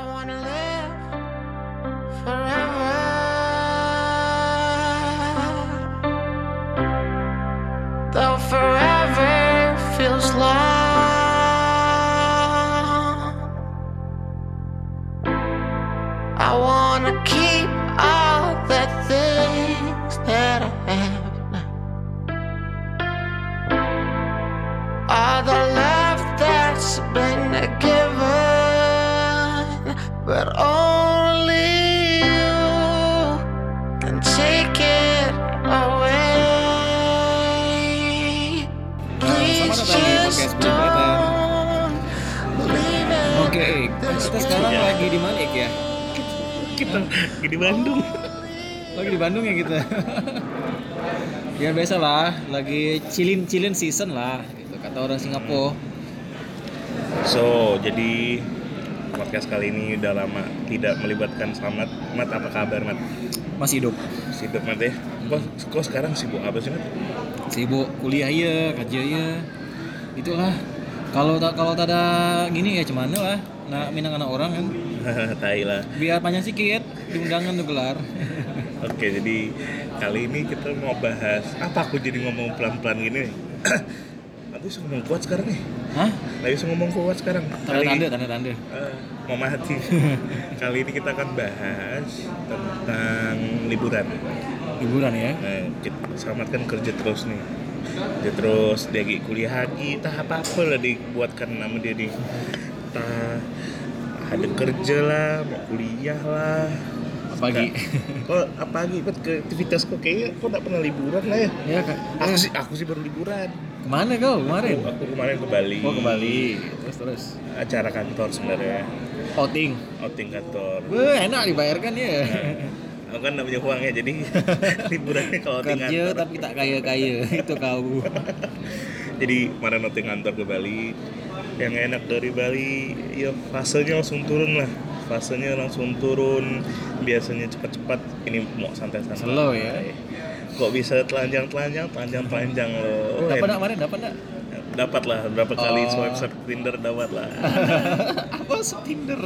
I wanna live kita di Bandung Lagi di Bandung ya kita. ya biasa lah, lagi chillin chillin season lah, gitu kata orang Singapura. so jadi podcast kali ini udah lama tidak melibatkan Slamet Mat apa kabar Mat Masih hidup. sibuk Mat ya kok, kok sekarang sibuk apa sih Mat Sibuk kuliah ya, kerja ya. Itulah. Kalau tak kalau tak ada gini ya cuman lah. Nah, minang anak orang kan. tai lah Biar panjang sedikit di undangan tuh gelar. oke jadi kali ini kita mau bahas apa aku jadi ngomong pelan-pelan gini nih aku bisa ngomong kuat sekarang nih Hah? lagi bisa ngomong kuat sekarang Tanda tanda tanda tanda. Eh, mau mati kali ini kita akan bahas tentang liburan Hiburan ya. Nah, kita selamatkan kerja terus nih. Dia terus dia lagi kuliah lagi, tah apa apa lah dibuatkan nama dia nih. Tah ada kerja lah, mau kuliah lah. Pagi. Kok apa lagi? Ke aktivitas kok kayaknya kok tak pernah liburan lah ya? ya kak. Aku sih aku sih baru liburan. Ke mana kau kemarin? Aku, aku kemarin ke Bali. Oh ke Bali. Terus terus. Acara kantor sebenarnya. Outing. Outing kantor. Wah enak dibayarkan ya. Aku kan namanya uangnya jadi liburannya kalau Kerja kantor. tapi tak kaya kaya itu kau. jadi kemarin outing kantor ke Bali yang enak dari Bali ya fasenya langsung turun lah fasenya langsung turun biasanya cepat-cepat ini mau santai-santai Slow ya. kok bisa telanjang-telanjang telanjang-telanjang loh Oh, dapat En- nak kemarin dapat nak? dapat lah berapa kali Oh. swipe swipe Tinder dapat lah Apa Tinder?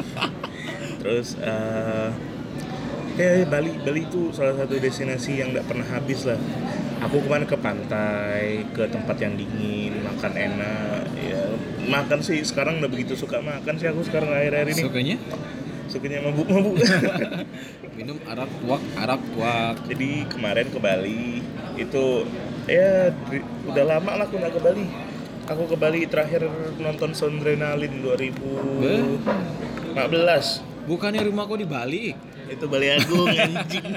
terus eh ya Bali Bali itu salah satu destinasi yang nggak pernah habis lah. Aku kemarin ke pantai ke tempat yang dingin makan enak ya. Makan sih sekarang udah begitu suka makan sih aku sekarang akhir-akhir ini. Sukanya? Sukanya mabuk-mabuk. Minum arak tuak arak tuak. jadi kemarin ke Bali itu ya di- udah lama lah aku nggak ke Bali. Aku ke Bali terakhir nonton Sondrenalin 2015 Bukannya rumahku di Bali? itu Bali Agung anjing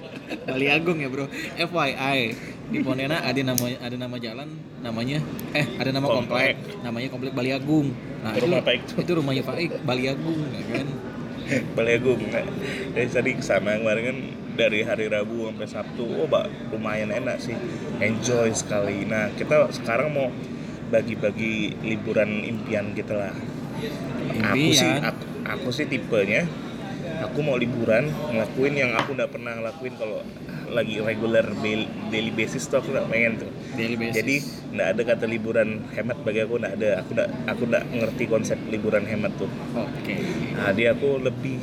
Bali Agung ya bro. FYI di Pontianak ada nama ada nama jalan namanya eh ada nama komplek, Komplek. namanya komplek Bali Agung. Nah Rumah itu, Pak itu rumahnya Pak Ik Bali Agung ya kan. Bali Agung nah, dari tadi ke sana kemarin kan dari hari Rabu sampai Sabtu oh mbak lumayan enak sih enjoy sekali nah kita sekarang mau bagi-bagi liburan impian kita lah aku sih Impian? aku, aku sih tipenya aku mau liburan ngelakuin yang aku udah pernah ngelakuin kalau lagi regular daily, basis tuh aku nggak pengen tuh Daily basis. jadi nggak ada kata liburan hemat bagi aku nggak ada aku nggak aku nggak ngerti konsep liburan hemat tuh Oke. Nah, dia aku lebih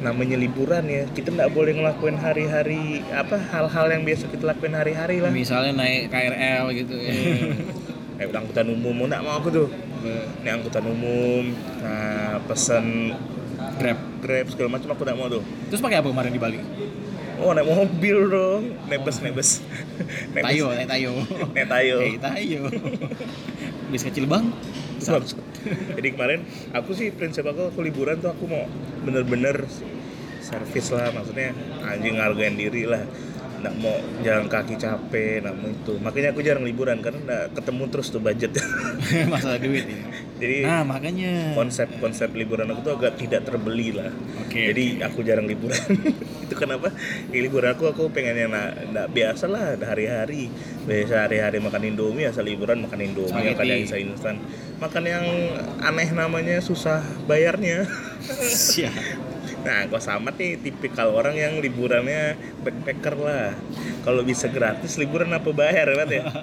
namanya liburan ya. Kita nggak boleh ngelakuin hari-hari apa hal-hal yang biasa kita lakuin hari-hari lah. Misalnya naik KRL gitu ya. Kayak angkutan umum, nggak mau aku tuh. Ini angkutan umum, nah pesen Grab. grab segala macam aku nggak mau tuh. Terus pakai apa kemarin di Bali? Oh naik mobil dong, nebes nebes. nebes. Tayo, naik tayo. Naik tayo. Eh, tayo. Bis kecil bang. Jadi kemarin aku sih prinsip aku aku liburan tuh aku mau bener-bener servis lah maksudnya anjing hargain diri lah nggak mau jalan kaki capek nggak mau itu. Makanya aku jarang liburan karena nggak ketemu terus tuh budget. Masalah duit ya. jadi Nah, makanya. konsep-konsep liburan aku tuh agak tidak terbeli lah. Oke, jadi aku jarang liburan. Itu kenapa? Di liburan aku aku pengen yang nggak nggak biasa lah hari-hari. Biasa hari-hari makan indomie asal liburan makan indomie makan yang instan instan. Makan yang aneh namanya susah bayarnya. Siap. Nah kok sama nih tipikal orang yang liburannya backpacker lah. Kalau bisa gratis liburan apa bayar kan ya?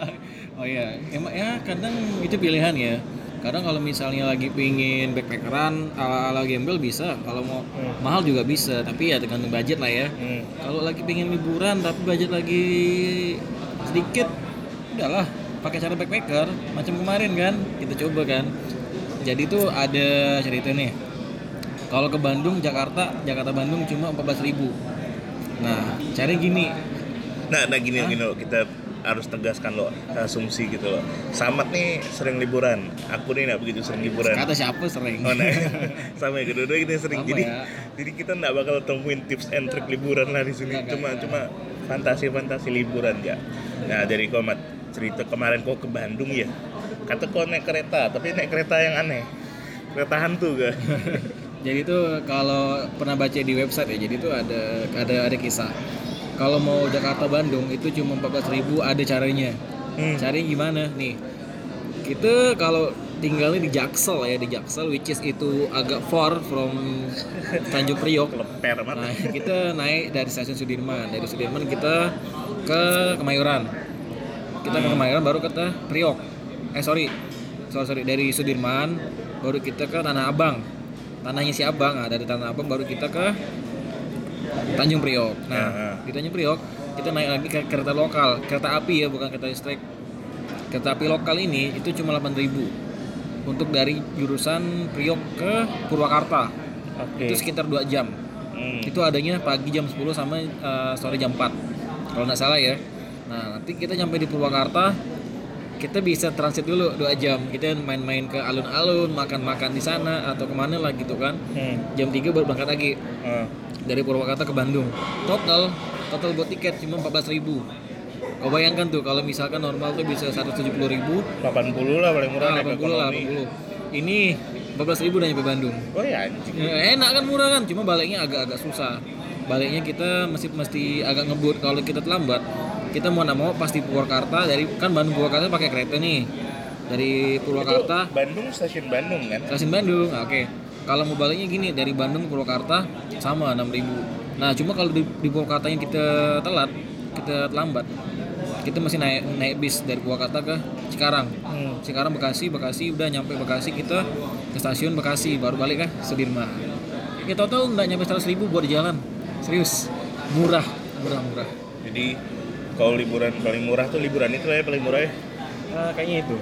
Oh iya, emang ya kadang itu pilihan ya. kadang kalau misalnya lagi pingin backpackeran ala ala gembel bisa. Kalau mau Hmm. mahal juga bisa tapi ya tergantung budget lah ya. Hmm. kalau lagi pingin liburan tapi budget lagi sedikit udahlah pakai cara backpacker macam kemarin kan kita coba kan. Jadi tuh ada cerita nih kalau ke Bandung Jakarta Jakarta Bandung cuma 14.000 nah caranya gini Nah, nah gini gini loh, kita harus tegaskan loh asumsi gitu loh. Samat nih sering liburan, aku nih nggak begitu sering liburan. kata siapa sering Oh, nah, sama ya kedua-dua kita sering. Sama jadi ya. jadi kita nggak bakal temuin tips and trick liburan lah di sini. Nggak, cuma nggak, cuma fantasi-fantasi liburan ya. Nah dari komat cerita kemarin kau ke Bandung ya. Kata kau naik kereta, tapi naik kereta yang aneh. Kereta hantu gak? Jadi tuh kalau pernah baca di website ya, jadi tuh ada ada ada kisah. Kalau mau Jakarta Bandung itu cuma 14.000 ada caranya. Hmm. Caranya gimana? Nih. Kita kalau tinggalnya di Jaksel ya, di Jaksel which is itu agak far from Tanjung Priok. Leper Nah, kita naik dari stasiun Sudirman. Dari Sudirman kita ke Kemayoran. Kita ke Kemayoran baru ke Priok. Eh sorry, sorry sorry dari Sudirman baru kita ke Tanah Abang. Tanahnya si Abang. Nah, dari Tanah Abang baru kita ke Tanjung Priok. Nah, Ya. di Tanjung Priok kita naik lagi ke kereta lokal, kereta api ya, bukan kereta listrik. Kereta api lokal ini itu cuma 8.000 untuk dari jurusan Priok ke Purwakarta. Oke. Itu sekitar 2 jam Hmm. itu adanya pagi jam 10 sama eh, sore jam 4 kalau nggak salah ya nah nanti kita nyampe di Purwakarta kita bisa transit dulu 2 jam kita main-main ke alun-alun makan-makan di sana atau ke mana lah gitu kan Hmm. jam 3 baru berangkat lagi Ah. dari Purwakarta ke Bandung total total buat tiket cuma 14.000 kau bayangkan tuh kalau misalkan normal tuh bisa 170.000 80 lah paling murah nah, naik 80 lah ekonomi. 80 ini 14.000 udah nyampe Bandung Oh ya anjing. Ya, enak kan murah kan, cuma baliknya agak-agak susah. Baliknya kita mesti mesti agak ngebut kalau kita terlambat. Kita mau nggak mau pasti Purwakarta dari kan Bandung Purwakarta pakai kereta nih. Dari Purwakarta Itu Bandung stasiun Bandung kan? stasiun Bandung. Nah, Oke. Kalau mau baliknya gini dari Bandung ke Purwakarta sama 6000. Nah, cuma kalau di, di Purwakartanya kita telat, kita terlambat. Kita masih naik naik bis dari Purwakarta ke Cikarang. Hmm. Cikarang Bekasi, Bekasi udah nyampe Bekasi kita ke stasiun Bekasi baru balik kan Sudirman. Ya total nggak nyampe 100 ribu buat di jalan. Serius, murah, murah, murah. Jadi kalau liburan paling murah tuh liburan itu ya paling murah ya. Nah, kayaknya itu.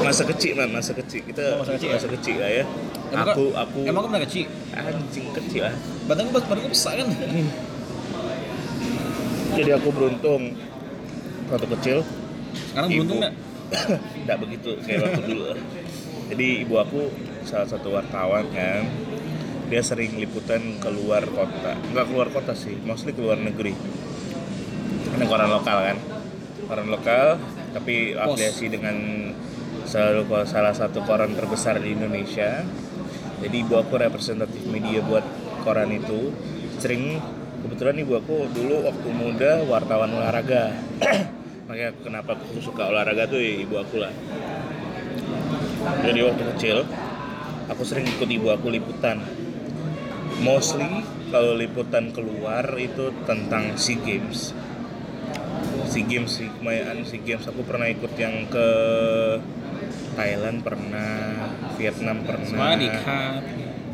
Masa kecil man, masa kecil kita Oh, masa kecil ya? masa kecil lah ya. Emang aku aku emang kau pernah kecil? anjing kecil lah. Badan gue badan gue besar kan? Jadi aku beruntung waktu kecil Sekarang Ibu. beruntung nggak? tidak begitu kayak waktu dulu. Jadi ibu aku salah satu wartawan kan dia sering liputan keluar kota nggak keluar kota sih mostly keluar negeri ini koran lokal kan? Koran lokal tapi afiliasi dengan selalu salah satu koran terbesar di Indonesia. Jadi ibu aku representatif media buat koran itu. Sering kebetulan ibu aku dulu waktu muda wartawan olahraga. Makanya kenapa aku suka olahraga tuh ya ibu aku lah. Jadi waktu kecil aku sering ikut ibu aku liputan. Mostly kalau liputan keluar itu tentang SEA Games SEA Games sih kebanyakan SEA Games aku pernah ikut yang ke Thailand pernah Vietnam pernah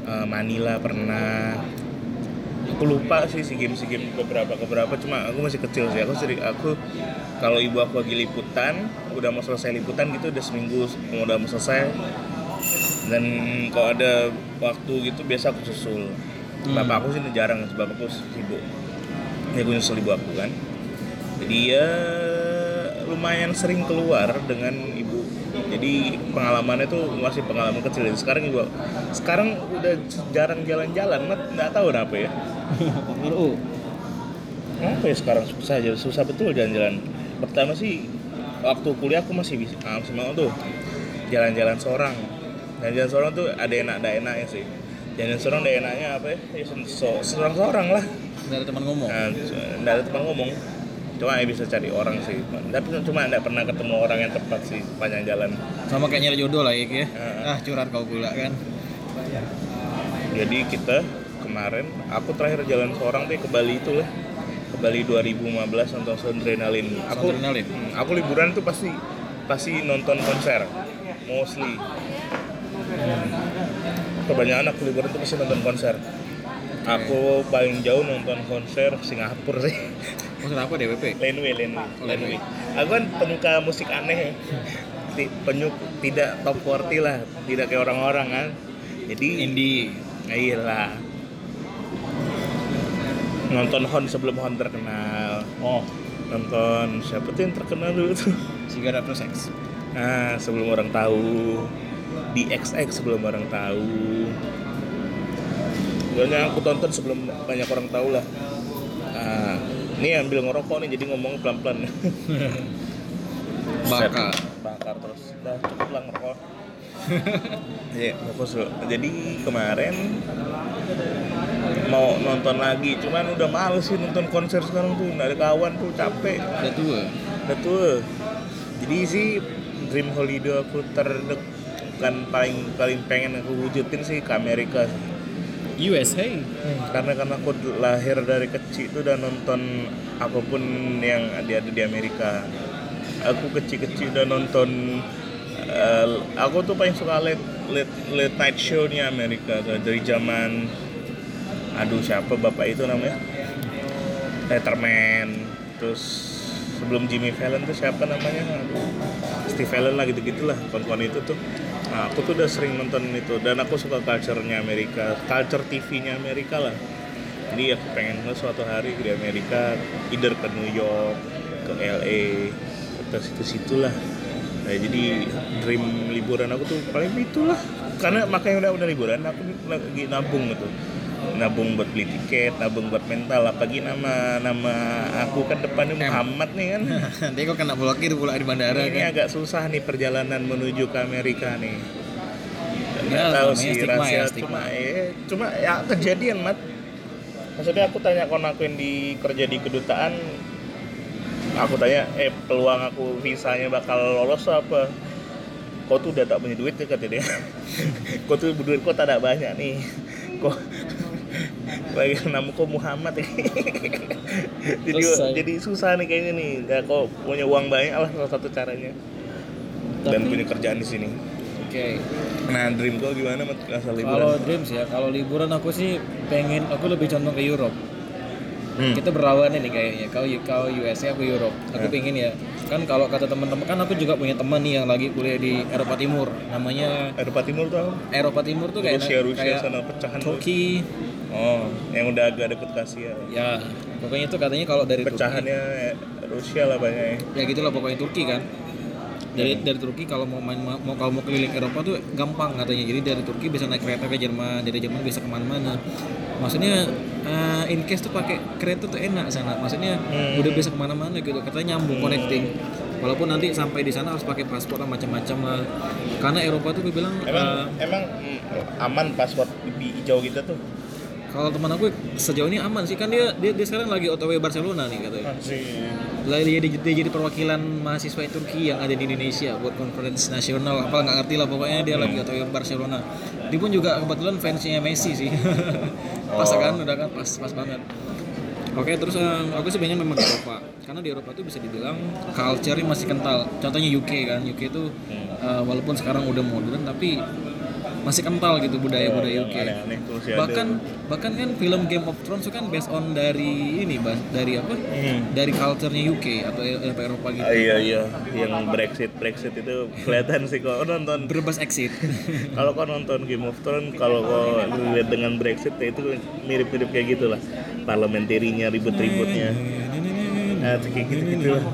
eh, Manila pernah. Aku lupa sih SEA Games SEA Games beberapa beberapa cuma aku masih kecil sih. Aku sering aku kalau ibu aku lagi liputan udah mau selesai liputan gitu udah seminggu udah mau selesai. Dan kalau ada waktu gitu biasa aku susul. Hmm. bapak aku sih jarang bapak aku sibuk. Ya aku nyusul ibu aku kan jadi ya lumayan sering keluar dengan ibu jadi pengalamannya tuh masih pengalaman kecil dan sekarang ibu sekarang udah jarang jalan-jalan nggak tahu kenapa ya RU. Kenapa ya sekarang susah aja, susah betul jalan-jalan. Pertama sih waktu kuliah aku masih bisa, ah, masih mau tuh jalan-jalan seorang. Jalan-jalan seorang tuh ada enak ada enaknya sih. Jalan seorang ada enaknya apa ya? Ya so, seorang-seorang lah. Nggak ada teman ngomong. Nah, nggak ada teman ngomong. Cuma ya bisa cari orang sih. Tapi cuma nggak pernah ketemu orang yang tepat sih panjang jalan. Sama kayak nyari jodoh lah ya. Ah, curhat kau pula kan. Jadi kita kemarin aku terakhir jalan seorang tuh ke Bali itu lah. Ke Bali 2015 nonton Soundrenalin. Aku Soundrenalin? Hmm, aku liburan tuh pasti pasti nonton konser mostly kebanyakan aku liburan tuh pasti nonton konser aku paling jauh nonton konser Singapura sih Maksud apa DWP? Laneway, Laneway, Oh, Laneway. Aku kan penyuka musik aneh, Ti- penyuk tidak top 40 lah, tidak kayak orang-orang kan. Jadi Indie. Nah, iyalah. Nonton Hon sebelum Hon terkenal. Oh, Nonton siapa tuh yang terkenal dulu tuh? Cigarette Plus X. Nah, sebelum orang tahu. Di XX sebelum orang tahu. Pokoknya aku tonton sebelum banyak orang tahu lah. Ini ambil ngerokok nih jadi ngomong pelan-pelan. Bakar. bakar terus udah cukup lah ngerokok Iya, fokus dulu. Jadi kemarin mau nonton lagi, cuman udah males sih nonton konser sekarang tuh, nggak ada kawan tuh capek. Udah tua. Udah tuh. Jadi sih dream holiday aku terdek kan paling paling pengen aku wujudin sih ke Amerika sih. USA. karena karena aku lahir dari kecil itu udah nonton apa pun yang ada ada di Amerika. Aku kecil-kecil udah nonton eh, aku tuh paling suka late late late night show-nya Amerika tuh, dari zaman aduh siapa bapak itu namanya? Letterman. Terus sebelum Jimmy Fallon tuh siapa namanya? Steve Fallon lah gitu gitulah kawan-kawan itu tuh nah, aku tuh udah sering nonton itu dan aku suka culture-nya Amerika culture TV-nya Amerika lah. Jadi aku pengen lah suatu hari di Amerika either ke New York ke LA ke situ-situ lah nah, jadi dream liburan aku tuh paling itulah. Karena makanya udah udah liburan aku lagi nabung gitu nabung buat beli tiket, nabung buat mental, apalagi nama nama aku kan depannya. Muhammad nih kan. Nanti kok kena blokir pula di bandara ini kan. agak susah nih perjalanan menuju ke Amerika nih. Nggak Ya, tahu sih stigma rahasia ya, cuma eh, cuma ya kejadian mat. Maksudnya aku tanya kon aku yang di kerja di kedutaan, aku tanya eh peluang aku visanya bakal lolos apa? Kau tuh udah tak punya duit ya kata dia. kau tuh duit kau tak ada banyak nih. Kau lagi nama kau Muhammad ya. jadi Selesai. jadi susah nih kayaknya nih. Ya kau punya uang banyak lah salah satu caranya. Dan Tapi- punya kerjaan di sini. Oke. Nah, dream kau gimana mat asal Kalau liburan? dreams ya, kalau liburan aku sih pengen aku lebih condong ke Europe. Hmm. Kita berlawan ini kayaknya. Kau kau USA, aku Europe. Aku Ya. pengen ya. Kan kalau kata teman-teman kan aku juga punya teman nih yang lagi kuliah di Eropa Timur. Namanya Eropa Timur tuh? Eropa Timur tuh kayak Rusia, Rusia kayak sana pecahan. Turki. Oh, yang udah agak deket ke Asia. Ya, pokoknya itu katanya kalau dari Turki. Pecahannya eh, Rusia lah banyak. ya gitulah pokoknya Turki kan dari Hmm. dari Turki kalau mau main mau kalau mau keliling Eropa tuh gampang katanya jadi dari Turki bisa naik kereta ke Jerman dari Jerman bisa ke mana-mana maksudnya eh, in case tuh pakai kereta tuh enak sana maksudnya Hmm. udah bisa ke mana-mana gitu katanya nyambung connecting walaupun nanti sampai di sana harus pakai paspor lah macam-macam lah karena Eropa tuh gue bilang Emang eh, emang mm, aman paspor hijau kita tuh? Kalau teman aku sejauh ini aman sih kan dia dia, dia sekarang lagi otw Barcelona nih katanya. Masih. lah dia, dia, jadi perwakilan mahasiswa Turki yang ada di Indonesia buat conference nasional. Apa nggak ngerti lah pokoknya dia lagi atau Barcelona. Dia pun juga kebetulan fansnya Messi sih. Pas Oh. kan udah kan pas pas banget. Oke terus eh, aku sih pengen memang ke Eropa. Karena di Eropa tuh bisa dibilang culture-nya masih kental. Contohnya UK kan UK itu eh, walaupun sekarang udah modern tapi masih kental gitu budaya-budaya UK Aneh-aneh tuh masih ada. bahkan bahkan kan film Game of Thrones itu kan based on dari ini dari apa Hmm. dari culture-nya UK atau Eropa Eropa gitu Ah, iya iya, yang Brexit Brexit itu kelihatan sih kalau nonton. berbas exit Kalau kau nonton Game of Thrones, kalau kau lihat dengan Brexit ya itu mirip-mirip kayak gitulah. Parliamentarinya ribut-ributnya. Nah, kayak gitu-gitu lah.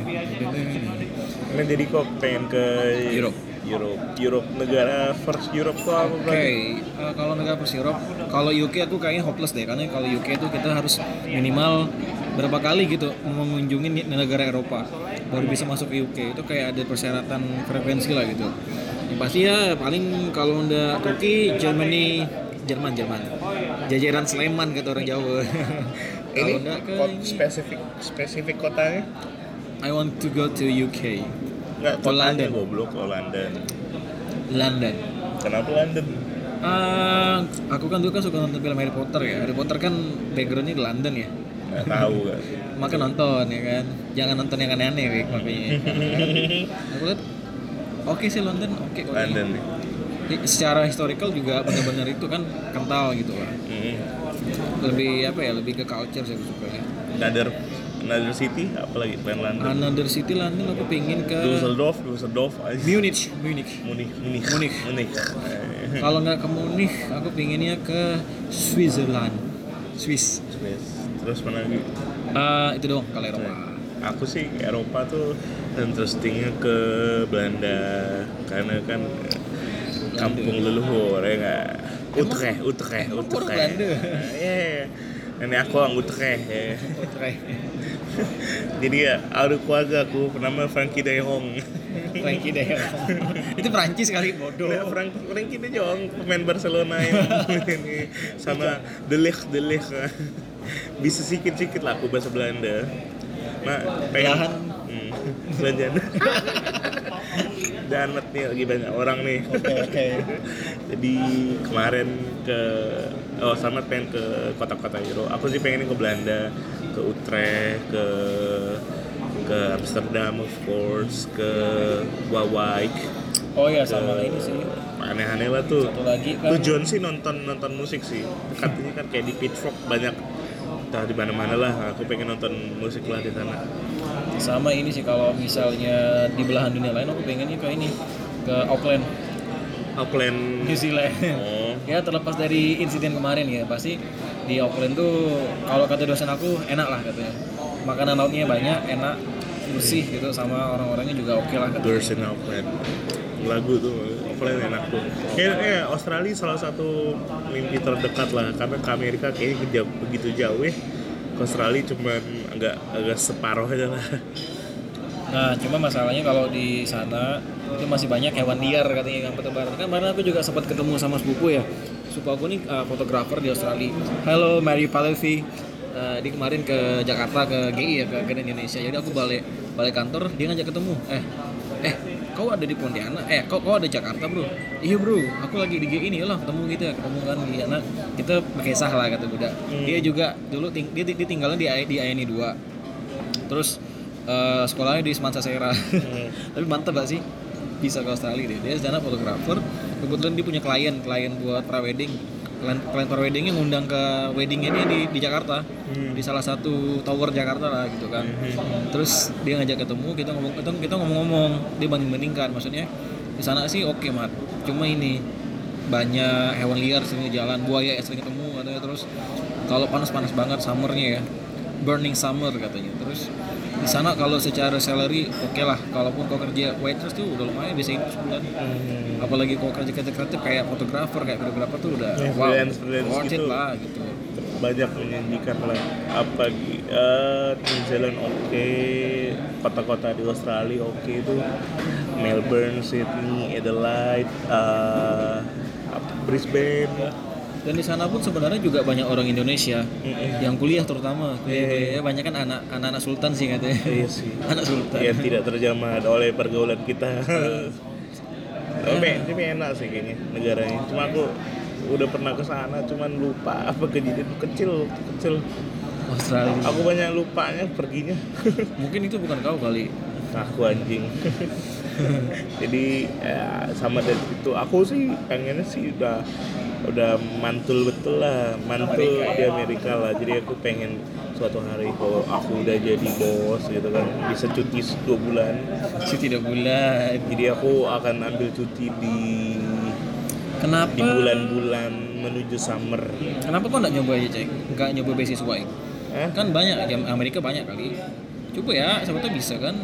Nah, jadi kok pengen ke Europe. Europe, Europe negara first Europe tuh apa Oke, berarti? eh, kalau negara plus Europe, kalau UK aku kayaknya hopeless deh, karena kalau UK itu kita harus minimal berapa kali gitu mengunjungi negara Eropa baru bisa masuk ke UK itu kayak ada persyaratan frekuensi lah gitu. Yang pasti ya paling kalau udah Turki, Germany, Jerman, Jerman, jajaran Sleman kata orang Jawa. Ini kalau enggak spesifik spesifik kotanya? I want to go to UK, Enggak, kotanya London. goblok ke London. London. Kenapa London? Ah, aku kan dulu kan suka nonton film Harry Potter ya. Harry Potter kan backgroundnya di London ya. Nggak tahu sih. Maka nonton ya kan. Jangan nonton yang aneh-aneh Wik, makanya. aku lihat oke sih London oke kok London nih Jadi, secara historical juga benar-benar itu kan kental gitu lah Hmm. lebih apa ya lebih ke culture sih aku suka ya another city apalagi selain London? Another city London aku pengen ke Dusseldorf Dusseldorf aja. Munich Munich. Munich Munich. Munich. Munich. Kalau nggak ke Munich aku pengennya ke Switzerland. Swiss. Swiss. terus mana lagi? Eh, itu dong kalau Eropa. Aku sih Eropa tuh interestingnya ke Belanda. Karena kan kampung leluhur ya nggak? Utrecht Utrecht orang Utrecht. Belanda? Iya. Nenek aku orang Utrecht ya. Jadi ya ada keluarga aku bernama Frankie De Jong. Frankie De Jong. Itu Prancis kali bodoh. Nah, Frank, Frankie De Jong pemain Barcelona yang ini sama De Ligt De Ligt. Bisa sikit-sikit lah aku bahasa Belanda. Nah pengen Belahan. hmm, belanjaan Danet nih lagi banyak orang nih. Oke oke. Jadi kemarin ke oh sama pengen ke kota-kota Euro aku sih pengen ke Belanda ke Utrecht ke ke Amsterdam of course ke Wawijk. Oh ya sama ini sih. Aneh-aneh lah tuh. Satu lagi kan. Tujuan sih nonton nonton musik sih. Katanya kan kayak di Pitchfork banyak. Entah di mana-mana lah aku pengen nonton musik lah di sana sama ini sih kalau misalnya di belahan dunia lain aku pengennya ke ini ke Auckland. Auckland. New Zealand. Oh. Ya terlepas dari insiden kemarin ya pasti di Auckland tuh kalau kata dosen aku enak lah katanya. Makanan lautnya banyak enak bersih gitu sama orang-orangnya juga oke lah katanya. In Auckland. Lagu tuh Auckland enak tuh. Kayaknya Australia salah satu mimpi terdekat lah karena ke Amerika kayaknya begitu jauh ya ke Australia cuman agak agak separuh aja lah Nah, cuma masalahnya kalau di sana itu masih banyak hewan liar katanya yang bertebaran. Kan kemarin aku juga sempat ketemu sama sepupu ya. Sepupu aku nih uh, fotografer di Australia. Halo Mary Palevi. Uh, di kemarin ke Jakarta ke GI ya ke Grand Indonesia. Jadi aku balik balik kantor dia ngajak ketemu. Eh eh kau ada di Pontianak? Eh kau kau ada Jakarta bro? Iya bro. Aku lagi di GI nih lah ketemu gitu ya ketemu kan di anak. Kita berkisah lah kata budak. Dia juga dulu ting dia, dia tinggalnya di di ANI 2 terus eh, sekolahnya di Semansa Sera. Tapi mantep gak sih? Bisa ke Australia deh. Dia di sana fotografer. Kebetulan dia punya klien klien buat prawedding klien praweddingnya ngundang ke weddingnya dia di, di Jakarta. Di salah satu tower Jakarta lah gitu kan. Terus dia ngajak ketemu kita ngomong kita, kita ngomong-ngomong. Dia banding bandingkan maksudnya di sana sih oke mat. Cuma ini banyak hewan liar sering di jalan buaya ya sering ketemu katanya. Terus kalau panas-panas banget summernya ya. Burning summer katanya. Terus di sana kalau secara salary oke lah. Kalaupun kau kerja waitress tuh udah lumayan bisa hidup sebulan. Apalagi kau kerja kerja kreatif kayak fotografer kayak videografer tuh udah Ya, wow freelance- freelance worth it gitu. lah gitu. Banyak menjanjikan lah. Apa uh, New Zealand oke. Kota-kota di Australia oke itu. Melbourne Sydney Adelaide uh, Brisbane dan di sana pun sebenarnya juga banyak orang Indonesia yang kuliah terutama. Kuliah, kuliah banyak kan anak anak sultan sih katanya. Iya sih. Anak sultan. Yang tidak terjamah oleh pergaulan kita. Tapi tapi enak sih kayaknya negaranya. Cuma aku udah pernah ke sana cuman lupa apa kejadian kecil kecil. Australia. Aku banyak lupanya perginya. Mungkin itu bukan kau kali. Aku anjing jadi ya, sama dari itu aku sih pengennya sih udah udah mantul betul lah. Mantul di Amerika lah. Jadi aku pengen suatu hari kalau aku udah jadi bos gitu kan bisa cuti dua bulan. Sih tidak bulan. Jadi aku akan ambil cuti di kenapa? di bulan-bulan menuju summer. Kenapa kau nggak nyoba aja cek nggak nyoba beasiswa? Ya? Hah? kan banyak di Amerika banyak kali. Coba ya siapa tahu bisa kan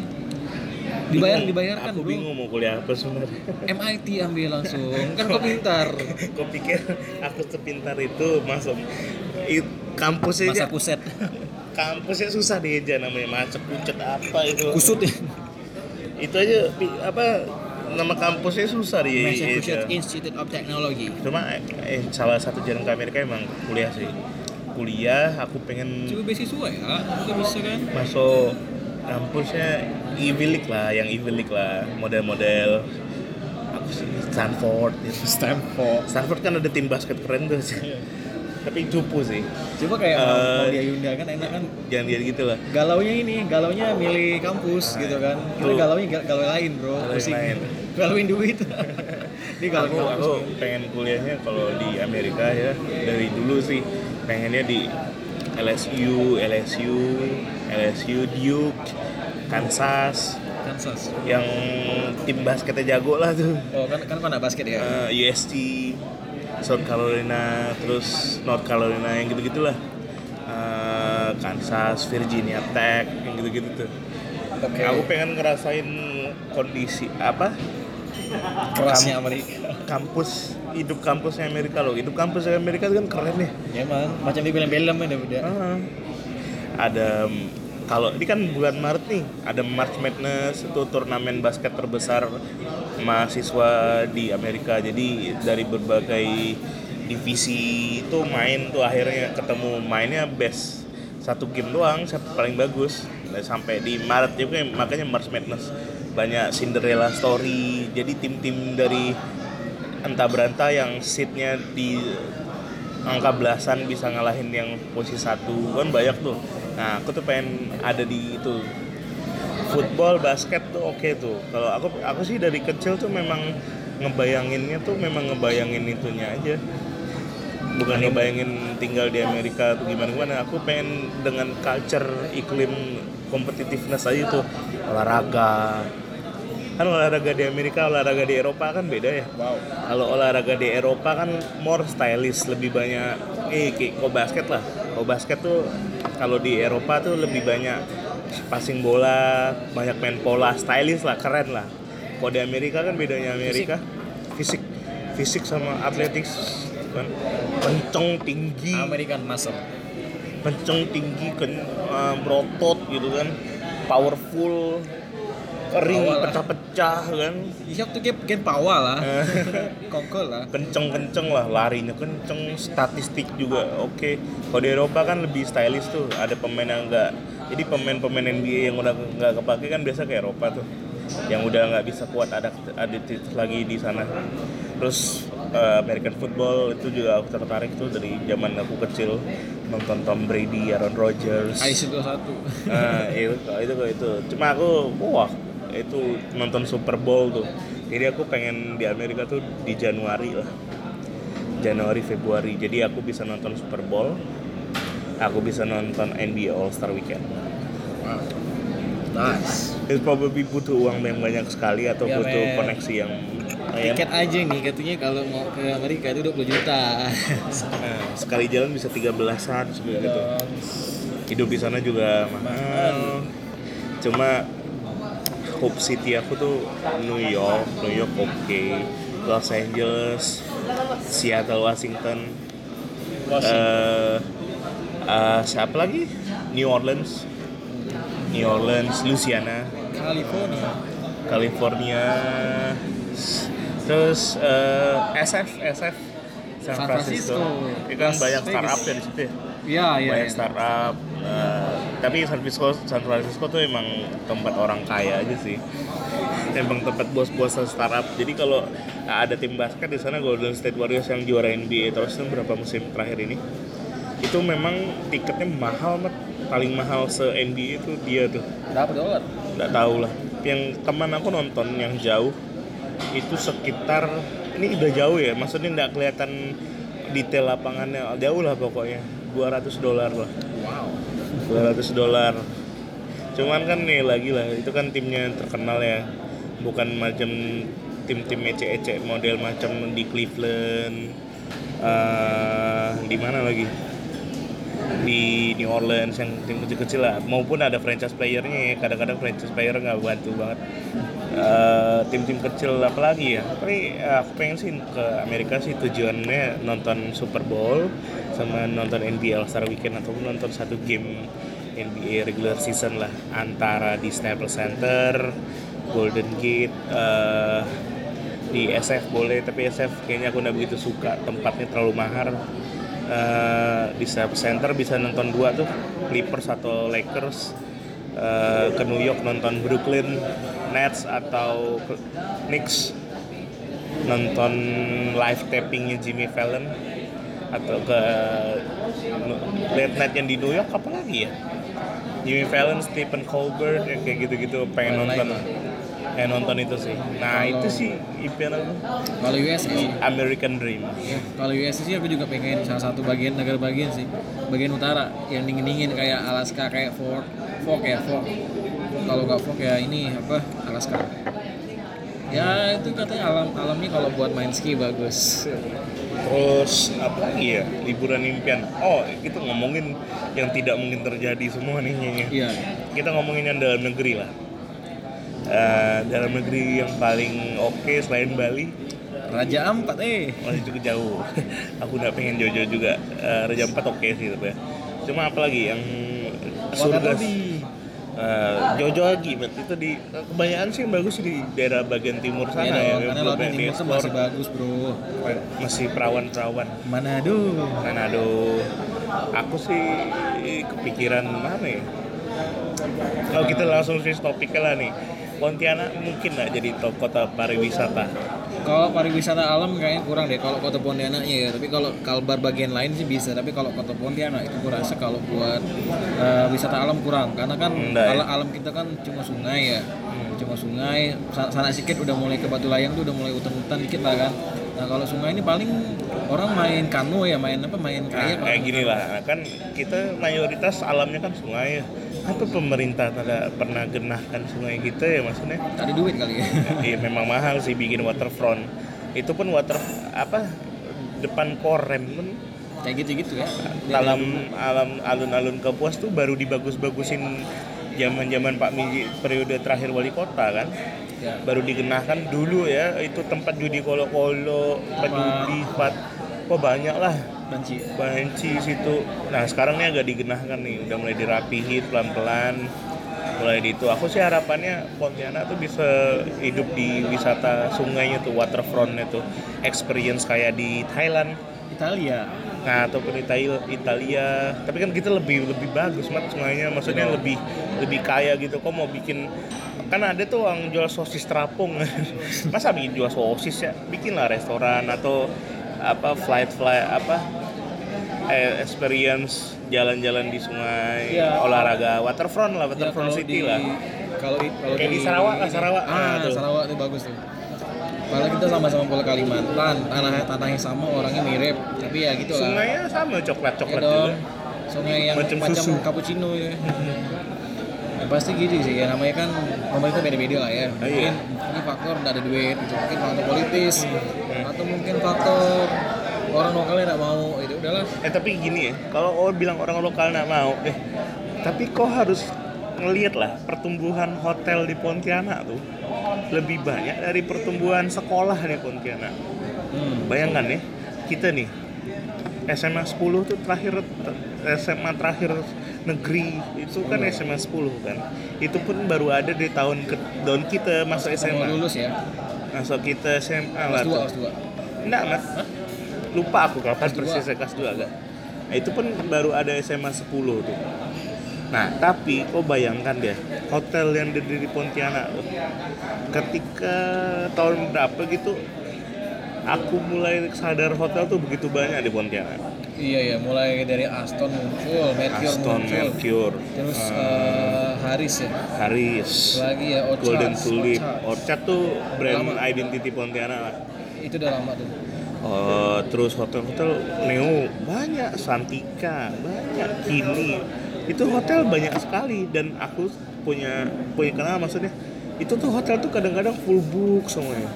dibayar dibayarkan aku bingung mau kuliah apa sebenarnya. MIT ambil langsung. Kan kau pintar. Kau pikir aku sepintar itu masuk it, kampusnya aja masa kuset. Kampusnya susah dieja namanya. Macet pucet apa itu. Kusut ya? Itu aja apa nama kampusnya susah di Massachusetts Institute of Technology. Cuma eh, salah satu jalan ke Amerika emang kuliah sih. Kuliah aku pengen coba beasiswa ya bisa kan? masuk kampusnya League lah yang League lah model-model. Aku sih? Stanford. Gitu. Stanford. Stanford kan ada tim basket keren tuh. Tapi cupu sih. Coba kayak mau dia Yunda kan enak kan. jangan dia gitu lah. Galaunya ini galaunya milih kampus gitu kan. Tuh. galaunya ga- galau lain bro. Pusing. lain. Galauin duit. Ini kalau aku aku pengen kuliahnya kalau di Amerika ya. Dari dulu sih pengennya di LSU, LSU, LSU, Duke, Kansas Kansas. yang tim basketnya jago lah tuh. Oh kan kan anak basket ya. Eh, UST, South Carolina, terus North Carolina yang gitu-gitulah. Eh, Kansas, Virginia Tech, yang gitu-gitu tuh. Oke. Aku pengen ngerasain kondisi apa Kerasnya Amerika. kampus hidup kampusnya Amerika loh hidup kampusnya Amerika kan keren ya Ya emang macam di film-film ya udah. Ah. ada kalau ini kan bulan Maret nih ada March Madness itu turnamen basket terbesar mahasiswa di Amerika. Jadi dari berbagai divisi itu main tuh akhirnya ketemu mainnya best. Satu game doang paling bagus. Sampai di Maret juga makanya March Madness. Banyak Cinderella story. Jadi tim-tim dari entah berantah yang seatnya di angka belasan bisa ngalahin yang posisi satu. Kan banyak tuh nah aku tuh pengen ada di itu. Football basket tuh oke tuh. Kalau aku aku sih dari kecil tuh memang ngebayanginnya tuh memang ngebayangin itunya aja. Bukan ngebayangin tinggal di Amerika atau gimana gimana. Aku pengen dengan culture iklim competitiveness aja tuh. Olahraga. Kan olahraga di Amerika olahraga di Eropa kan beda ya. Wow. kalau olahraga di Eropa kan more stylish lebih banyak eh kayak kok basket lah. Kok basket tuh kalau di Eropa tuh lebih banyak passing bola banyak main pola stylish lah keren lah. Kalau di Amerika kan bedanya Amerika fisik. Fisik sama athletics kan kenceng tinggi. American Muscle. kenceng tinggi ken, eh, berotot gitu kan. Powerful kering pecah-pecah kan Iya tuh kayak pawa lah. Eh. Kongkol lah. kenceng-kenceng lah larinya kenceng statistik juga oke kalau di Eropa kan lebih stylish tuh ada pemain yang enggak jadi pemain-pemain NBA yang udah nggak kepake kan biasa ke Eropa tuh yang udah nggak bisa kuat ada adit lagi di sana terus eh, American football itu juga aku tertarik tuh dari zaman aku kecil nonton Tom Brady, Aaron Rodgers Ice itu satu. Nah, itu itu itu. Cuma aku wah itu nonton Super Bowl tuh. Jadi aku pengen di Amerika tuh di Januari lah. Januari Februari. Jadi aku bisa nonton Super Bowl. Aku bisa nonton NBA All Star Weekend. Wow. Nice. Itu probably butuh uang yang banyak sekali atau Ya, butuh men. koneksi yang. Tiket aja nih katanya kalau mau ke Amerika itu 20 juta. Nah, sekali jalan bisa 13-an seperti gitu. Hidup di sana juga mahal. Cuma Hope City aku tuh New York, New York oke, Los Angeles, Seattle, Washington, eh eh, siapa lagi? New Orleans, New Orleans, Louisiana, California. California, terus eh, SF, SF, San San Francisco. Francisco. Itu kan banyak startup ya di situ. ya. Iya, iya. banyak iya. startup eh, tapi San Francisco San Francisco tuh emang tempat orang kaya aja sih. Emang tempat bos-bos startup. Jadi kalau ada tim basket di sana Golden State Warriors yang juara NBA terus kan berapa musim terakhir ini? Itu memang tiketnya mahal mat. Paling mahal se NBA itu dia tuh. Berapa dolar? nggak tahu lah. Yang teman aku nonton yang jauh itu sekitar ini udah jauh ya maksudnya nggak kelihatan detail lapangannya. Jauh lah pokoknya. 200 dolar lah. Wow. 200 dolar. Cuman kan nih lagi lah itu kan timnya terkenal ya. Bukan macam tim-tim ece-ece model macam di Cleveland eh, di mana lagi? Di New Orleans yang tim kecil-kecil lah. Maupun ada franchise playernya ya kadang-kadang franchise player nggak bantu banget. Eh, tim-tim kecil apalagi ya. Tapi eh, aku pengen sih ke Amerika sih tujuannya nonton Super Bowl sama nonton NBA Star Weekend ataupun nonton satu game NBA regular season lah antara di Staples Center, Golden Gate, eh, di SF boleh tapi SF kayaknya aku nggak begitu suka. Tempatnya terlalu mahal. Eh, di Staples Center bisa nonton dua tuh Clippers atau Lakers. Eh, ke New York nonton Brooklyn Nets atau Knicks. Nonton live tappingnya Jimmy Fallon atau ke late night yang di New York apa lagi ya? Jimmy Fallon, Stephen Colbert ya kayak gitu-gitu pengen nonton. eh nonton itu sih. Nah Kalau- itu sih impian aku Kalau US sih. American Dream. Ya, kalau US sih aku juga pengen. Salah satu bagian negara bagian sih. Bagian utara yang dingin dingin kayak Alaska kayak Fort Fog ya Fog kalau nggak Fog ya ini apa Alaska. Ya itu katanya alam alamnya kalau buat main ski bagus terus apa lagi ya? Liburan impian. Oh itu ngomongin yang tidak mungkin terjadi semua nih nyanyi. iya. Kita ngomongin yang dalam negeri lah. Eh, dalam negeri yang paling oke selain Bali? Raja Ampat eh. Masih cukup jauh. Aku nggak pengen Jojo juga. Eh, Raja Empat oke sih tapi ya. cuma apa lagi yang surga Wakatobi Eh, Jojo lagi bet itu di kebanyakan sih yang bagus di daerah bagian timur sana Iya ya karena lautnya yang timur tuh masih bagus bro. Masih perawan-perawan. Manado. Manado. Aku sih kepikiran mana ya? Kalau kita langsung switch topik lah nih. Pontianak mungkin nggak jadi top kota pariwisata Kalau pariwisata alam kayaknya kurang deh kalau kota Pontianaknya ya. Tapi kalau Kalbar bagian lain sih bisa. Tapi kalau kota Pontianak itu gue rasa kalau buat eh, wisata alam kurang. Karena kan ya? ala- alam kita kan cuma sungai ya. Cuma sungai. Sa- Sana sedikit udah mulai ke Batu Layang tuh udah mulai hutan-hutan dikit lah kan. Nah kalau sungai ini paling orang main kano ya, main apa? Main Nah, kayak. kayak gini lah, kan kita mayoritas alamnya kan sungai ya. Apa pemerintah tidak pernah genahkan sungai kita ya maksudnya? Tak ada duit kali ya. Iya memang mahal sih bikin waterfront. Itu pun water apa depan korem pun kayak gitu-gitu ya. alam alam alun-alun Kapuas tuh baru dibagus-bagusin zaman-zaman Pak Miji periode terakhir wali kota kan. Ya. Baru digenahkan dulu ya itu tempat judi kolo-kolo, tempat Apa? judi, tempat kok banyak lah Banci. banci situ. Nah sekarang ini agak digenahkan nih, udah mulai dirapihin pelan-pelan. Mulai di itu, aku sih harapannya Pontianak tuh bisa hidup di wisata sungainya tuh, waterfrontnya tuh, experience kayak di Thailand. Italia. Nah, ataupun Italia, Italia. Tapi kan kita lebih lebih bagus mat sungainya, maksudnya lebih lebih kaya gitu. Kok mau bikin kan ada tuh yang jual sosis terapung. Masa bikin jual sosis ya? Bikinlah restoran atau apa flight flight apa eh, experience jalan-jalan di sungai, Iya. olahraga waterfront lah, Ya, waterfront kalau city di- lah. Kalau kalau Kayak di Sarawak lah, Sarawak. Ah, Nah, tuh. Sarawak itu bagus tuh. Padahal kita sama-sama pulau Kalimantan, tanah tanahnya sama, orangnya mirip, tapi ya gitu lah. Sungainya sama Ya coklat-coklat dong. juga. Sungai yang Macam macam, susu. cappuccino ya. ya. Pasti gitu sih ya namanya kan pemerintah beda-beda lah ya. Iya. Mungkin ini faktor nggak ada duit, gitu. mungkin faktor politis, Hmm. atau mungkin faktor orang lokalnya nggak mau, itu udahlah. Eh tapi gini ya, kalau kau bilang orang lokal nggak mau, eh tapi kau harus ngelihat lah pertumbuhan hotel di Pontianak tuh lebih banyak dari pertumbuhan sekolah di Pontianak. Hmm. Bayangkan ya, kita nih SMA 10 tuh terakhir SMA terakhir negeri itu kan SMA 10 kan. Itu pun baru ada di tahun ke tahun kita masuk SMA. lulus ya. Masuk kita SMA lah Kelas dua, tuh. kelas dua. Enggak, Mas. Lupa aku kapan Kelas dua. persisnya kelas 2 agak. Nah, itu pun baru ada SMA 10 tuh. Nah, tapi kau bayangkan deh, hotel yang ada di Pontianak tuh. Ketika tahun berapa gitu aku mulai sadar hotel tuh begitu banyak di Pontianak. Iya ya, mulai dari Aston muncul, Mercure Aston, muncul, Mercure, terus eh, eh, Haris ya, Haris, lagi ya Orchard, Golden Tulip, Orchard. Orchard tuh brand Lama. identity Pontianak lah. itu udah lama tuh. Oh, terus hotel-hotel Neo banyak, Santika banyak, Kini. Itu hotel banyak sekali. Dan aku punya punya kenal maksudnya itu tuh hotel tuh kadang-kadang full book semuanya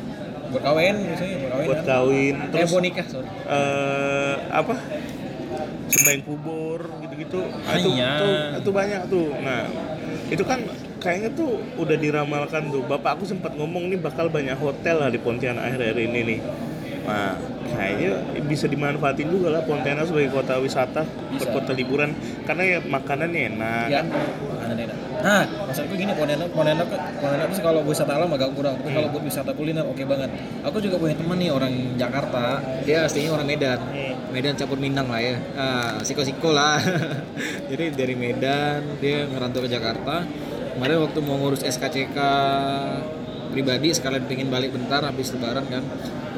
Buat kawin biasanya, buat kawin. buat kan? kawin Eh, terus buat nikah, sorry. eh, apa sembahyang kubur gitu-gitu Nah, itu, Iya. tuh itu banyak tuh nah itu kan kayaknya tuh udah diramalkan tuh bapak aku sempat ngomong nih bakal banyak hotel lah di Pontianak akhir-akhir ini nih nah kayaknya bisa dimanfaatin juga lah Pontianak sebagai kota wisata Bisa. kota liburan karena ya makanannya enak Ya. Nah, maksudku gini, Pontianak, Pontianak, Pontianak tuh kalau wisata alam agak kurang, tapi kalau buat wisata kuliner oke banget. Aku juga punya teman nih orang Jakarta, dia aslinya orang Medan. Hmm. Medan campur Minang lah ya. Ah, siko-siko lah. Jadi dari Medan dia ngerantau ke Jakarta. Kemarin waktu mau ngurus SKCK pribadi sekalian pengen balik bentar habis lebaran kan.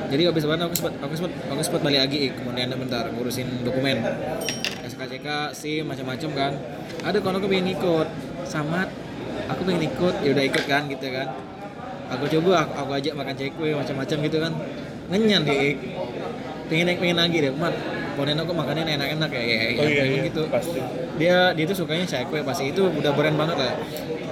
Jadi habis lebaran aku sempat aku sempat aku sempat balik lagi ke Pontianak bentar ngurusin dokumen. SKCK, SIM macam-macam kan. Ada kalau aku pengen ikut, sama aku pengen ikut, ya udah ikut kan gitu kan. aku coba aku, aku ajak makan cekwe macam-macam gitu kan. Ngenyan deh. Pengen pengen lagi deh. Mat Poneno kok makannya enak-enak ya, ya, ya oh iya, iya gitu. pasti. Dia dia tuh sukanya cekwe pasti. Itu udah brand banget lah.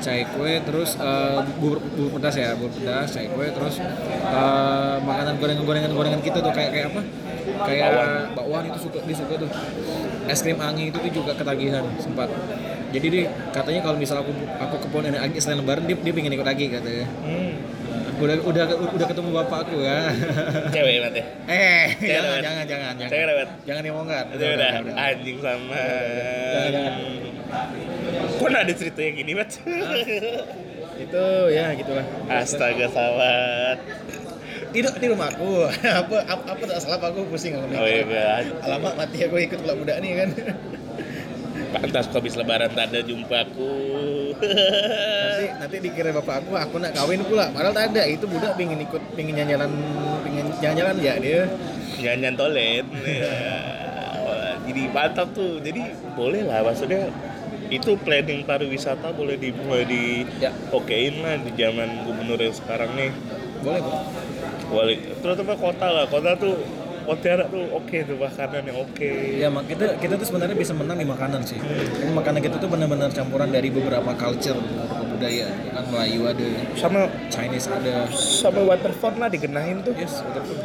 Cekwe terus eh, bubur, bubur pedas ya bubur pedas cekwe terus eh, makanan gorengan gorengan gorengan kita tuh kayak kayak apa? Kayak bakwan itu suka dia suka tuh. Es krim angin itu tuh juga ketagihan sempat jadi dia katanya kalau misal aku aku ke Pontianak lagi selain lebaran dia dia pengen ikut lagi katanya. Hmm. udah udah udah ketemu bapak aku ya. Cewek mati eh Cewek jangan lewat. jangan jangan jangan. Cewek lewat. jangan diomongkan itu udah anjing sama. Jangan, jangan. kok ada ceritanya gini mat? Itu ya gitulah. Astaga sawat di, di rumahku apa apa, apa tak salah aku pusing aku oh iya alamak mati aku ikut pula muda nih kan pantas kok habis lebaran tak ada jumpaku nanti nanti dikira bapak aku aku nak kawin pula. Padahal tak ada. Itu budak pengen ikut pengen jalan-jalan pengen jalan-jalan ya dia? Jangan toilet. Ya. jadi mantap tuh. Jadi boleh lah. Maksudnya itu planning pariwisata boleh di mulai di Ya. okein lah di zaman gubernur yang sekarang nih. Boleh kok boleh. Terutama kota lah. Kota tuh Pontianak tuh oke tuh makanan yang oke. Ya mak kita kita tuh sebenarnya bisa menang di makanan sih. Karena makanan kita tuh benar-benar campuran dari beberapa culture beberapa budaya Ya kan? Melayu ada sama Chinese ada. sama waterfront lah digenain tuh. Yes betul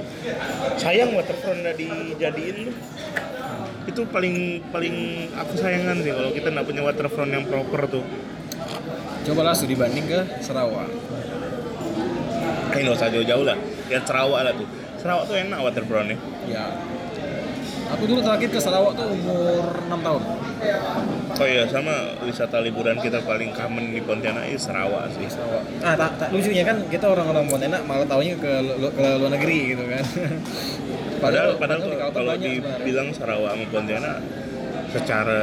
sayang waterfront nggak dijadiin tuh. Itu paling paling aku sayangan sih kalau kita nggak punya waterfront yang proper tuh. Coba studi banding ke Sarawak. Ini nggak usah jauh-jauh lah. Ya Sarawak lah tuh Sarawak tuh enak waterfrontnya ya. Aku dulu terakhir ke Sarawak tuh umur 6 tahun. Oh iya sama wisata liburan kita paling common di Pontianak itu Sarawak sih. Sarawak. Ah tak, tak lucunya kan kita orang-orang Pontianak malah taunya ke, lu- ke luar negeri gitu kan. Padahal padahal di kalau- kalau dibilang Sarawak sama Pontianak secara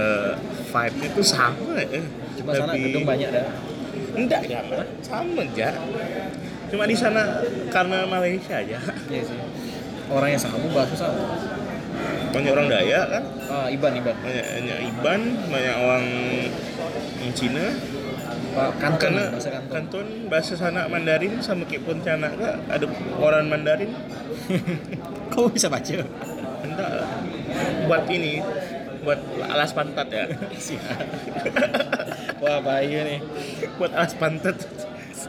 vibe-nya tuh sama ya. Cuma sana Lebih- gedung banyak dah. Enggak ya sama aja cuma di sana karena Malaysia aja. Iya sih. Orang yang sama bahasa sama. Banyak orang Dayak kan? Ah Iban Iban. Banyak, banyak Iban banyak orang yang Cina. Pak Kanton karena bahasa Kanton kanton bahasa sana Mandarin sama kayak Pontianak ada orang Mandarin. Kau bisa baca? Entah buat ini buat alas pantat ya. Wah bahaya nih. Buat alas pantat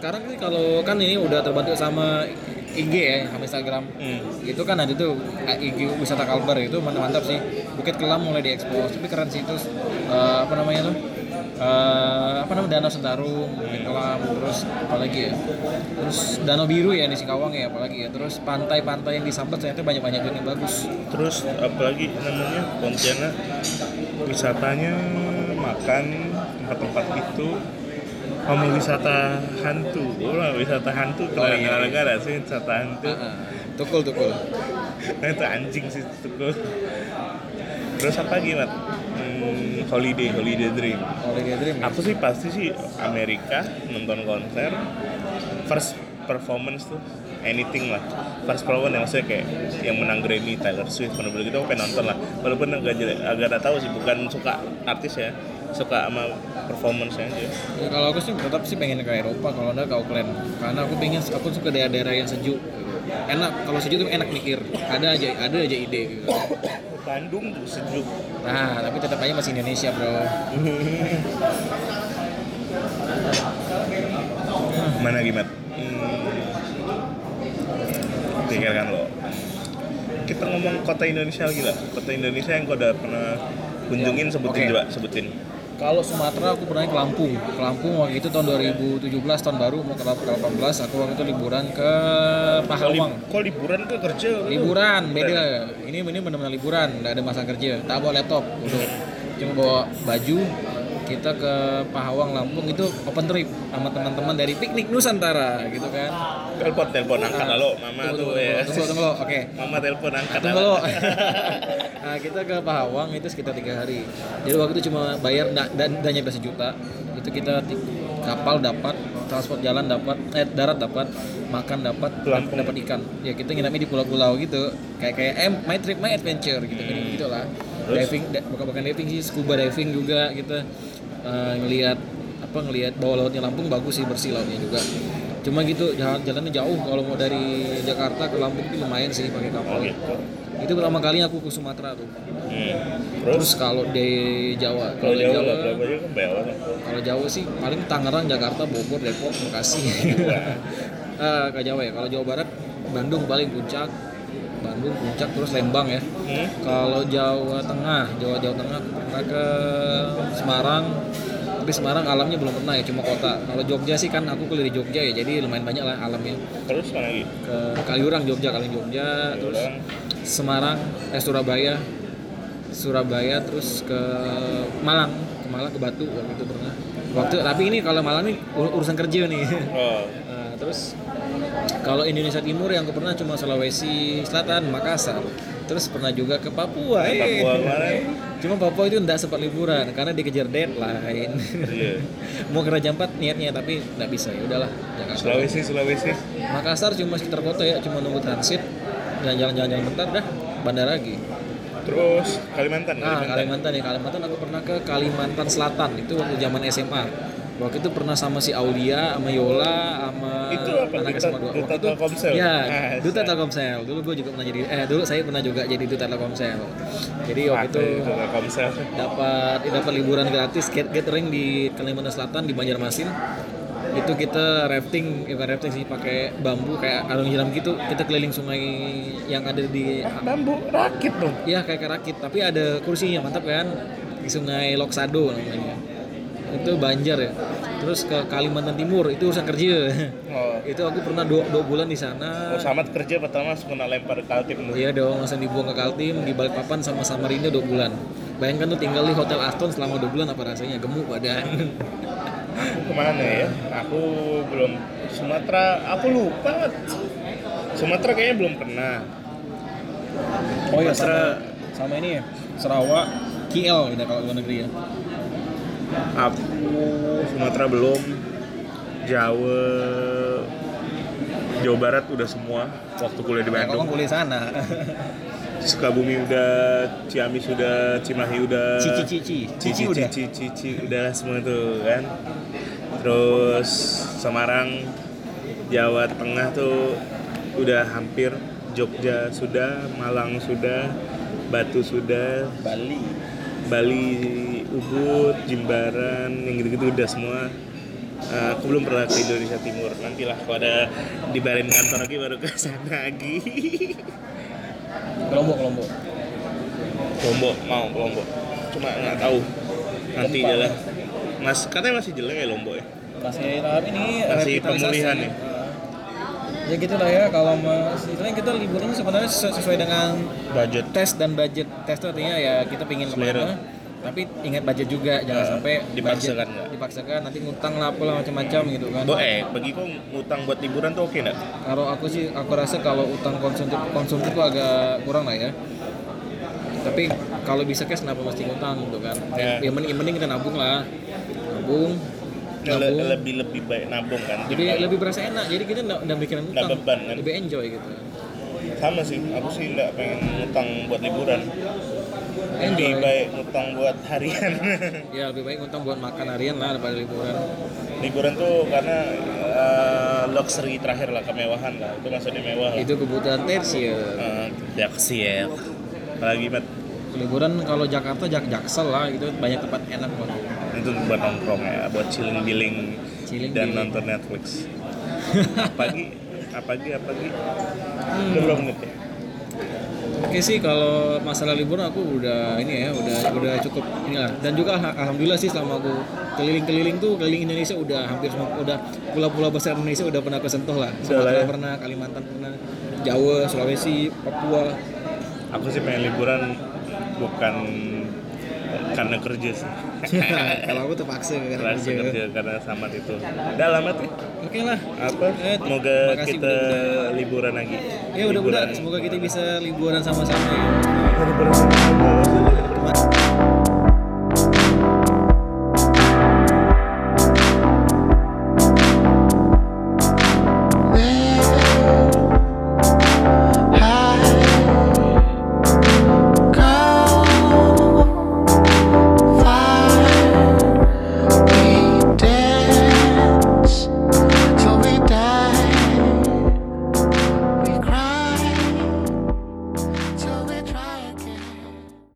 sekarang sih kalau kan ini udah terbantu sama IG ya sama Instagram. Hmm. itu kan ada tuh eh, IG wisata Kalbar itu mantap mantap sih. Bukit Kelam mulai diekspos tapi keren sih terus eh, apa namanya tuh Eh, apa namanya Danau Sentarung Bukit Kelam terus apalagi ya? Terus Danau Biru ya di Singkawang ya apalagi ya? Terus pantai-pantai yang disambat ternyata banyak-banyak yang bagus. Terus apalagi namanya Pontianak wisatanya makan tempat-tempat itu sama wisata hantu. Oh wisata hantu Oh, kalau iya, iya. negara sih wisata hantu. Heeh. tukul tukul. Nah itu anjing sih itu terus apa lagi mat? Hmm, holiday holiday dream. Holiday Dream ya? aku sih pasti sih Amerika nonton konser. First performance tuh anything lah. First performance yang maksudnya kayak yang menang Grammy Taylor Swift bener-bener gitu aku pengen nonton lah. Walaupun agak agak gak tahu sih bukan suka artis ya suka sama performance aja. Ya, kalau aku sih tetap sih pengen ke Eropa kalau enggak ke Auckland. Karena aku pengen aku suka daerah-daerah yang sejuk. Gitu. enak kalau sejuk tuh enak mikir. Ada aja ada aja ide gitu. Bandung tuh sejuk. Nah tapi tetap aja masih Indonesia bro. Mana gimana hmm, pikirkan lo. Kita ngomong kota Indonesia lagi lah. Kota Indonesia yang kau udah pernah kunjungin sebutin Oke. coba sebutin kalau Sumatera aku pernah ke Lampung. Ke Lampung waktu itu tahun 2017 tahun baru mau ke 18 aku waktu itu liburan ke Pahawang kau liburan ke kerja? Liburan beda. Ini ini benar-benar liburan nggak ada masa kerja. Tak bawa laptop duduk. Cuma bawa baju kita ke Pahawang Lampung itu open trip sama teman-teman dari piknik Nusantara gitu kan. Telepon telepon angkat Ah, lo mama tunggu, tuh tunggu, ya. tunggu tunggu lo oke. Mama telepon angkat tunggu lo nah kita ke Pahawang itu sekitar tiga hari. Jadi waktu itu cuma bayar da- dan dan nyampe sejuta. Itu kita kapal dapat transport jalan dapat eh darat dapat makan dapat dapat ikan. Ya kita nginapnya di pulau-pulau gitu. Kayak kayak eh my trip my adventure gitu gitu, gitu lah. Diving da- bukan bukan diving sih scuba diving juga kita eh, ngelihat apa ngelihat bawah lautnya Lampung bagus sih bersih lautnya juga. Cuma gitu jalan jalannya jauh. Kalau mau dari Jakarta ke Lampung itu lumayan sih pakai kapal. Oh gitu. itu pertama kali aku ke Sumatera tuh. Hmm. terus Terus? kalau di Jawa kalau di Jawa Jawa kan lah. kalau Jawa sih paling Tangerang Jakarta Bogor Depok Bekasi. Eh, ke Jawa ya. Kalau Jawa Barat Bandung paling puncak. Bandung puncak terus Lembang ya Hmm? kalau Jawa Tengah Jawa Jawa Tengah pernah ke Semarang. Tapi Semarang alamnya belum pernah ya cuma kota. Kalau Jogja sih kan aku kuliah di Jogja ya jadi lumayan banyak lah alamnya. Terus mana lagi? ke Kaliurang Jogja Kaliurang Jogja. Terus Semarang eh Surabaya. Surabaya terus ke Malang. Ke Malang ke Batu waktu itu pernah. Waktu tapi ini kalau Malang nih ur- urusan kerja nih. Oh, Nah, terus kalau Indonesia Timur yang aku pernah cuma Sulawesi Selatan Makassar terus pernah juga ke Papua eh. Papua kemarin. cuma Papua itu enggak sempat liburan karena dikejar deadline Iya. mau ke Raja Ampat niatnya tapi nggak bisa ya udahlah Jakarta Sulawesi, Sulawesi. Makassar cuma sekitar kota ya cuma nunggu transit dan jalan-jalan bentar dah bandara lagi Terus Kalimantan. Nah, Kalimantan ya Kalimantan aku pernah ke Kalimantan Selatan itu waktu zaman SMA. Waktu itu pernah sama si Aulia, sama Yola, sama Itu apa? anak SMA dua. Waktu itu, Telkomsel? Ya, Ah, duta Telkomsel. Dulu gue juga pernah jadi, eh dulu saya pernah juga jadi duta Telkomsel. Jadi waktu itu dapat dapat liburan gratis get- gathering di Kalimantan Selatan di Banjarmasin. Itu kita rafting, ya bukan rafting sih pakai bambu kayak karung jeram gitu. Kita keliling sungai yang ada di Bambu rakit dong. Iya kayak kerakit, tapi ada kursinya mantap kan di Sungai Loksado namanya. Itu Banjar ya. Terus ke Kalimantan Timur itu urusan kerja. Oh. itu aku pernah dua, dua bulan di sana. Oh, Samad kerja pertama langsung kena lempar ke Kaltim. Iya dong, langsung dibuang ke Kaltim di Balikpapan sama Samarinda dua bulan. Bayangkan tuh tinggal di Hotel Aston selama dua bulan apa rasanya gemuk badan. Aku ke mana ya? Aku belum Sumatera. Aku lupa. Sumatera kayaknya belum pernah. Oh iya Sumatera- sama, sama ini ya Sarawak, KL gitu kalau luar negeri ya. Aku Sumatera belum. Jawa Jawa Barat udah semua waktu kuliah di Bandung. kuliah sana. Sukabumi udah, Ciamis udah, Cimahi udah. Cici cici Cici, udah. cici, cici, udah semua tuh kan. Terus Semarang, Jawa Tengah tuh udah hampir. Jogja sudah, Malang sudah, Batu sudah, Bali. Bali, Ubud, Jimbaran, yang gitu-gitu udah semua. Eh, aku belum pernah ke Indonesia Timur. Nantilah kalau ada dibarin kantor lagi baru ke sana lagi. Kelompok kelompok. Lombok mau Lombok. Cuma nggak tahu. Nanti jalan. Mas katanya masih jelek ya Lombok ya. masih ini Masih pemulihan ya? Ya gitulah ya kalau mas istilahnya kita liburan sebenarnya sesu- sesuai dengan Budget. tes dan budget. Tes itu artinya ya kita pingin ke mana tapi ingat budget juga jangan Nah, sampai dipaksakan budget- dipaksakan nanti ngutang lah apalah macam-macam gitu kan. Bo eh bagi kau ngutang buat liburan tuh oke nggak? kalau aku sih aku rasa kalau utang konsumtif konsumtif tuh agak kurang lah ya. Tapi kalau bisa cash kenapa mesti ngutang gitu kan? Ya. yang mending, yang mending kita nabung lah. Nabung Le- nabung lebih lebih baik nabung kan. jadi daripada- lebih berasa enak jadi kita nggak mikirin Nggak utang beban, kan? lebih enjoy gitu sama sih. Aku sih nggak pengen ngutang buat liburan. enjoy Lebih baik ngutang buat harian. ya lebih baik utang buat makan harian lah daripada liburan liburan tuh karena eh, luxury terakhir lah kemewahan lah. Itu maksudnya mewah lah. itu kebutuhan tersier Eh, ya Apalagi mat liburan kalau Jakarta jak jaksel lah gitu banyak tempat enak kok itu buat nongkrong ya, buat chilling billing Chilling dan billing. nonton Netflix. pagi, apagi, apagi. Hmm. Udah berapa menit ya? Oke sih kalau masalah liburan aku udah ini ya udah udah cukup inilah dan juga alha- alhamdulillah sih selama aku keliling-keliling tuh keliling Indonesia udah hampir semua udah pulau-pulau besar Indonesia udah pernah kesentuh lah lah Sumatera ya. pernah Kalimantan pernah Jawa Sulawesi Papua Aku sih pengen liburan bukan karena kerja sih. Ya, kalau aku terpaksa karena terpaksa kerja, kerja kan. karena sama itu. Udah lama tuh oke lah. Apa? Ya, semoga kita liburan lagi. Ya udah-udah semoga kita bisa liburan sama-sama. Ya.